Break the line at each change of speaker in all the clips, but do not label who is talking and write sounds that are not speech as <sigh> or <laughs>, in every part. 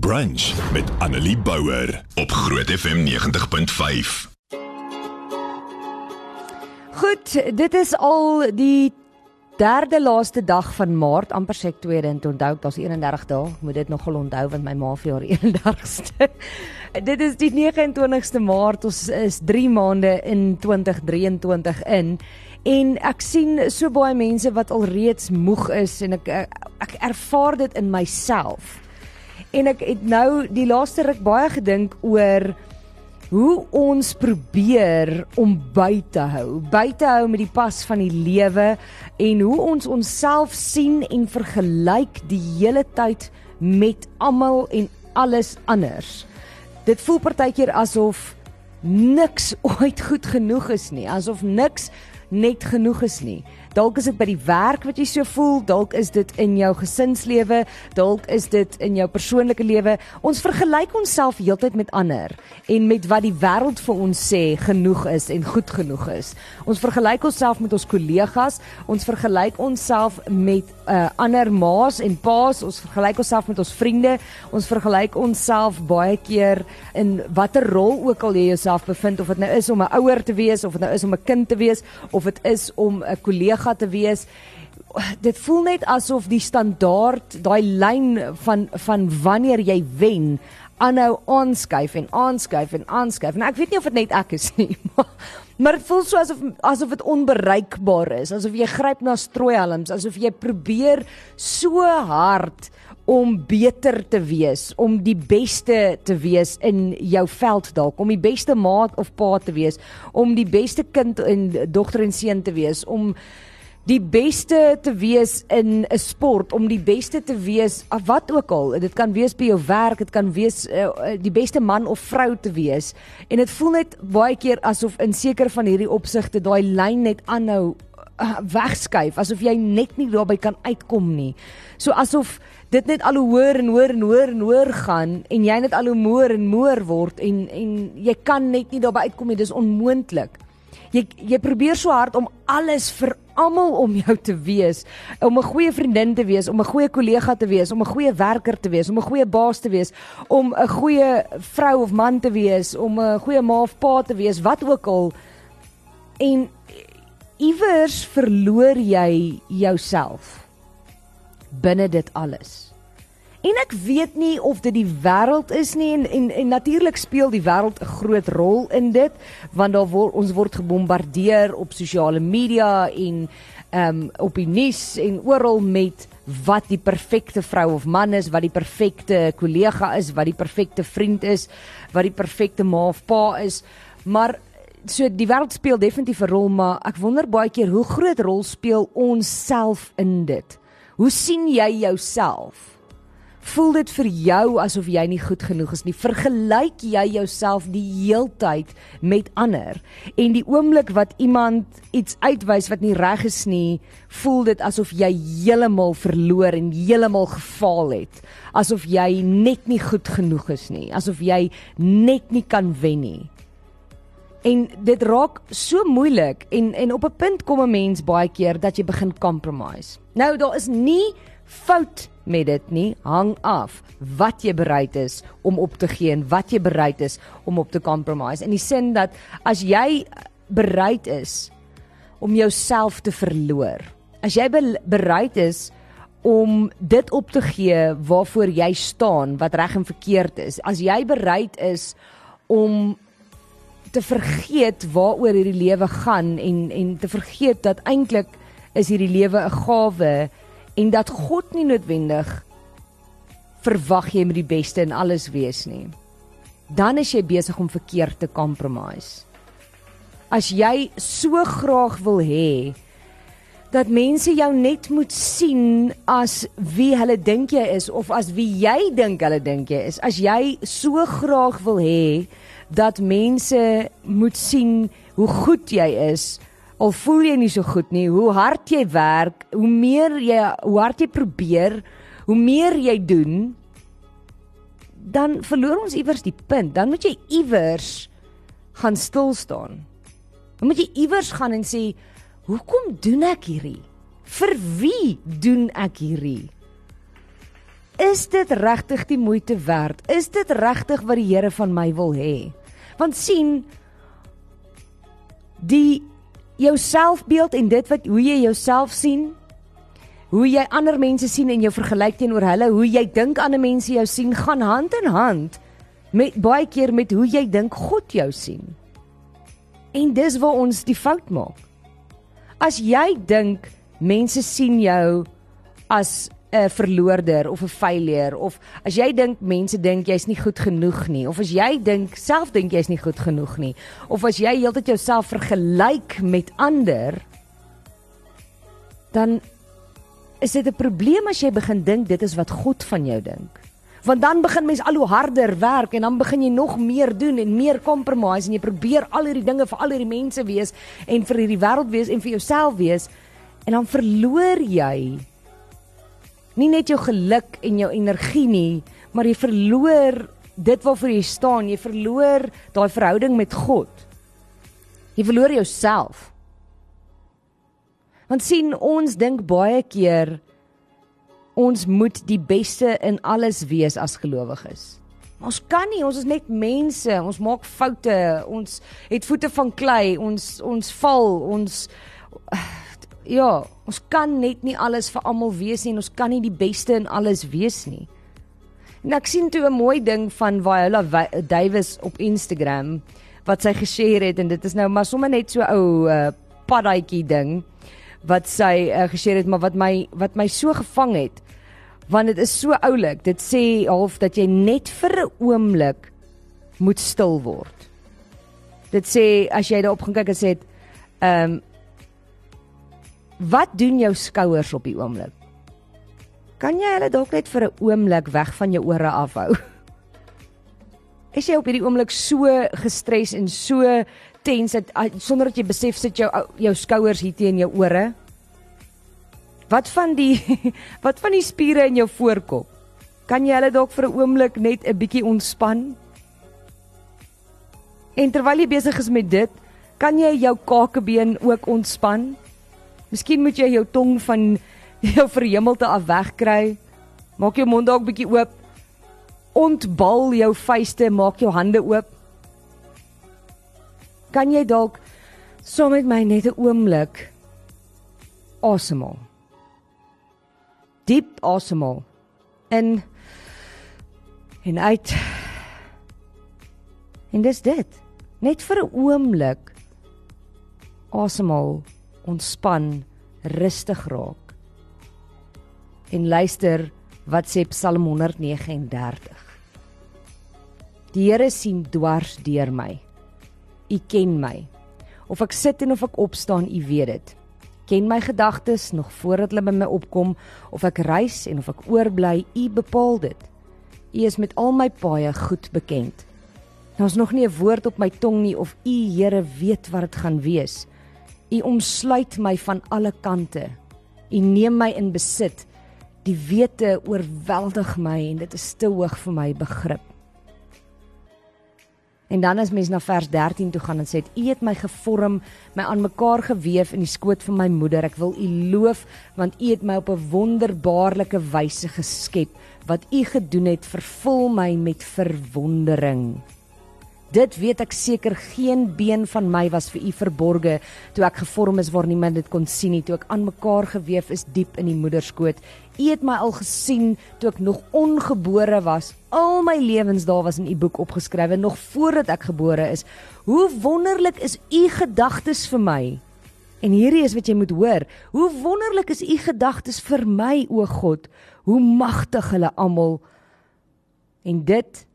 Brunch met Annelie Bouwer op Groot FM 90.5.
Goed, dit is al die derde laaste dag van Maart, amper sê ek tweede en onthou daar's 31 dae. Ek moet dit nogal onthou want my ma vir haar <laughs> 31ste. dit is die 29ste Maart. Ons is 3 maande in 2023 in. En ek sien so baie mense wat alreeds moeg is en ek ek ervaar dit in myself. En ek het nou die laaste ruk baie gedink oor hoe ons probeer om by te hou, by te hou met die pas van die lewe en hoe ons onsself sien en vergelyk die hele tyd met almal en alles anders. Dit voel partykeer asof niks <laughs> ooit goed genoeg is nie, asof niks net genoeg is nie. Dalk is dit by die werk wat jy so voel, dalk is dit in jou gesinslewe, dalk is dit in jou persoonlike lewe. Ons vergelyk onsself heeltyd met ander en met wat die wêreld vir ons sê genoeg is en goed genoeg is. Ons vergelyk onsself met ons kollegas, ons vergelyk onsself met uh, ander ma's en pa's, ons vergelyk onsself met ons vriende, ons vergelyk onsself baie keer in watter rol ook al jy jouself bevind of dit nou is om 'n ouer te wees of dit nou is om 'n kind te wees of dit is om 'n kollega kollega te wees. Dit voel net asof die standaard, daai lyn van van wanneer jy wen, aanhou aanskuif en aanskuif en aanskuif. Nou ek weet nie of dit net ek is nie, <laughs> maar maar dit voel so asof asof dit onbereikbaar is, asof jy gryp na strooihelms, asof jy probeer so hard om beter te wees, om die beste te wees in jou veld dalk, om die beste maat of pa te wees, om die beste kind en dogter en seun te wees, om die beste te wees in 'n sport om die beste te wees of wat ook al dit kan wees by jou werk dit kan wees uh, die beste man of vrou te wees en dit voel net baie keer asof in seker van hierdie opsigte daai lyn net aanhou uh, wegskuif asof jy net nie daarby kan uitkom nie. So asof dit net al hoe hoër en hoër en hoër en hoër gaan en jy net al hoe moer en moer word en en jy kan net nie daarby uitkom nie dis onmoontlik jy jy probeer so hard om alles vir almal om jou te wees, om 'n goeie vriendin te wees, om 'n goeie kollega te wees, om 'n goeie werker te wees, om 'n goeie baas te wees, om 'n goeie vrou of man te wees, om 'n goeie ma of pa te wees, wat ook al. En iewers verloor jy jouself binne dit alles. En ek weet nie of dit die wêreld is nie en en, en natuurlik speel die wêreld 'n groot rol in dit want daar word ons word gebombardeer op sosiale media en ehm um, op die nuus en oral met wat die perfekte vrou of man is, wat die perfekte kollega is, wat die perfekte vriend is, wat die perfekte ma of pa is. Maar so die wêreld speel definitief 'n rol, maar ek wonder baie keer hoe groot rol speel ons self in dit. Hoe sien jy jouself? Voel dit vir jou asof jy nie goed genoeg is nie? Vergelyk jy jouself die heeltyd met ander? En die oomblik wat iemand iets uitwys wat nie reg is nie, voel dit asof jy heeltemal verloor en heeltemal gefaal het. Asof jy net nie goed genoeg is nie, asof jy net nie kan wen nie. En dit raak so moeilik en en op 'n punt kom 'n mens baie keer dat jy begin compromise. Nou daar is nie fout met dit nie. Hang af wat jy bereid is om op te gee en wat jy bereid is om op te compromise. In die sin dat as jy bereid is om jouself te verloor as jy bereid is om dit op te gee waarvoor jy staan wat reg en verkeerd is as jy bereid is om te vergeet waaroor hierdie lewe gaan en en te vergeet dat eintlik is hierdie lewe 'n gawe en dat God nie noodwendig verwag jy met die beste in alles wees nie. Dan is jy besig om verkeerd te compromise. As jy so graag wil hê dat mense jou net moet sien as wie hulle dink jy is of as wie jy dink hulle dink jy is. As jy so graag wil hê dat mense moet sien hoe goed jy is, al voel jy nie so goed nie, hoe hard jy werk, hoe meer jy hoe hard jy probeer, hoe meer jy doen, dan verloor ons iewers die punt. Dan moet jy iewers gaan stil staan. Dan moet jy iewers gaan en sê, "Hoekom doen ek hierdie? Vir wie doen ek hierdie?" is dit regtig die moeite werd? Is dit regtig wat die Here van my wil hê? Want sien die jou selfbeeld en dit wat hoe jy jouself sien, hoe jy ander mense sien en jou vergelyk teenoor hulle, hoe jy dink ander mense jou sien, gaan hand in hand met baie keer met hoe jy dink God jou sien. En dis waar ons die fout maak. As jy dink mense sien jou as 'n verloorder of 'n failure of as jy dink mense dink jy's nie goed genoeg nie of as jy dink self dink jy's nie goed genoeg nie of as jy heeltyd jouself vergelyk met ander dan is dit 'n probleem as jy begin dink dit is wat God van jou dink. Want dan begin mens al hoe harder werk en dan begin jy nog meer doen en meer compromise en jy probeer al hierdie dinge vir al hierdie mense wees en vir hierdie wêreld wees en vir jouself wees en dan verloor jy nie net jou geluk en jou energie nie, maar jy verloor dit waarvoor jy staan, jy verloor daai verhouding met God. Jy verloor jouself. Want sien, ons dink baie keer ons moet die beste in alles wees as gelowiges. Ons kan nie, ons is net mense, ons maak foute, ons het voete van klei, ons ons val, ons ja, ons kan net nie alles vir almal wees nie en ons kan nie die beste in alles wees nie. En ek sien toe 'n mooi ding van Viola Davis op Instagram wat sy geshare het en dit is nou maar sommer net so ou uh, paddaatjie ding wat sy uh, geshare het maar wat my wat my so gevang het want dit is so oulik. Dit sê half dat jy net vir 'n oomblik moet stil word. Dit sê as jy daarop gaan kyk en sê ehm um, Wat doen jou skouers op die oomblik? Kan jy hulle dalk net vir 'n oomblik weg van jou ore afhou? <laughs> Is jy op hierdie oomblik so gestres en so tens dat ah, sonder dat jy besef sit jou jou skouers hier teen jou ore? Wat van die <laughs> wat van die spiere in jou voorkop? Kan jy hulle dalk vir 'n oomblik net 'n bietjie ontspan? En terwyl jy besig is met dit, kan jy jou kakebeen ook ontspan? Miskien moet jy jou tong van <laughs> jou verhemelte af wegkry. Maak jou mond dalk bietjie oop. Ontbal jou vuiste, maak jou hande oop. Kan jy dalk saam met my net 'n oomblik asemhaal? Diep asemhaal. In en uit. En dis dit. Net vir 'n oomblik asemhaal ontspan, rustig raak. En luister wat sê Psalm 139. Die Here sien dwars deur my. U ken my. Of ek sit en of ek opstaan, u weet dit. Ken my gedagtes nog voordat hulle by my opkom, of ek reis en of ek oorbly, u bepaal dit. U is met al my paaie goed bekend. Daar's nog nie 'n woord op my tong nie of u Here weet wat dit gaan wees. U omsluit my van alle kante. U neem my in besit. Die wete oorweldig my en dit is te hoog vir my begrip. En dan as mens na vers 13 toe gaan en sê U het my gevorm, my aan mekaar gewewe in die skoot van my moeder. Ek wil U loof want U het my op 'n wonderbaarlike wyse geskep. Wat U gedoen het, vervul my met verwondering. Dit weet ek seker geen been van my was vir u verborge toe ek gevorm is waar niemand dit kon sien nie toe ek aan mekaar gewewe is diep in die moederskoot. U het my al gesien toe ek nog ongebore was. Al my lewensdae was in u boek opgeskrywe nog voordat ek gebore is. Hoe wonderlik is u gedagtes vir my. En hierdie is wat jy moet hoor. Hoe wonderlik is u gedagtes vir my o God. Hoe magtig hulle almal. En dit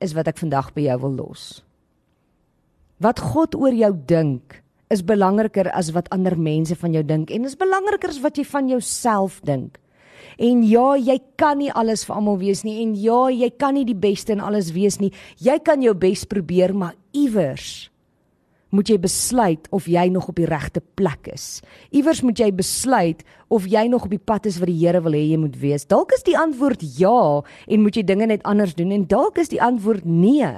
is wat ek vandag by jou wil los. Wat God oor jou dink is belangriker as wat ander mense van jou dink en is belangriker as wat jy van jouself dink. En ja, jy kan nie alles vir almal wees nie en ja, jy kan nie die beste in alles wees nie. Jy kan jou bes probeer, maar iewers moet jy besluit of jy nog op die regte plek is. Iewers moet jy besluit of jy nog op die pad is wat die Here wil hê jy moet wees. Dalk is die antwoord ja en moet jy dinge net anders doen en dalk is die antwoord nee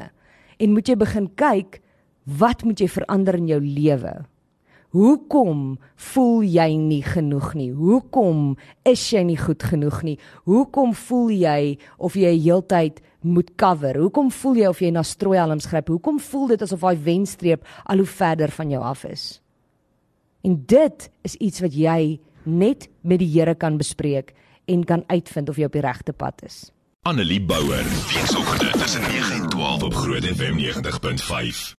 en moet jy begin kyk wat moet jy verander in jou lewe? Hoekom voel jy nie genoeg nie? Hoekom is jy nie goed genoeg nie? Hoekom voel jy of jy heeltyd moet cover? Hoekom voel jy of jy na strooihelms gryp? Hoekom voel dit asof daai wenstreep al hoe verder van jou af is? En dit is iets wat jy net met die Here kan bespreek en kan uitvind of jy op die regte pad is.
Annelie Bouwer, weekoggend tussen 9 en 12 op Groot FM 90.5.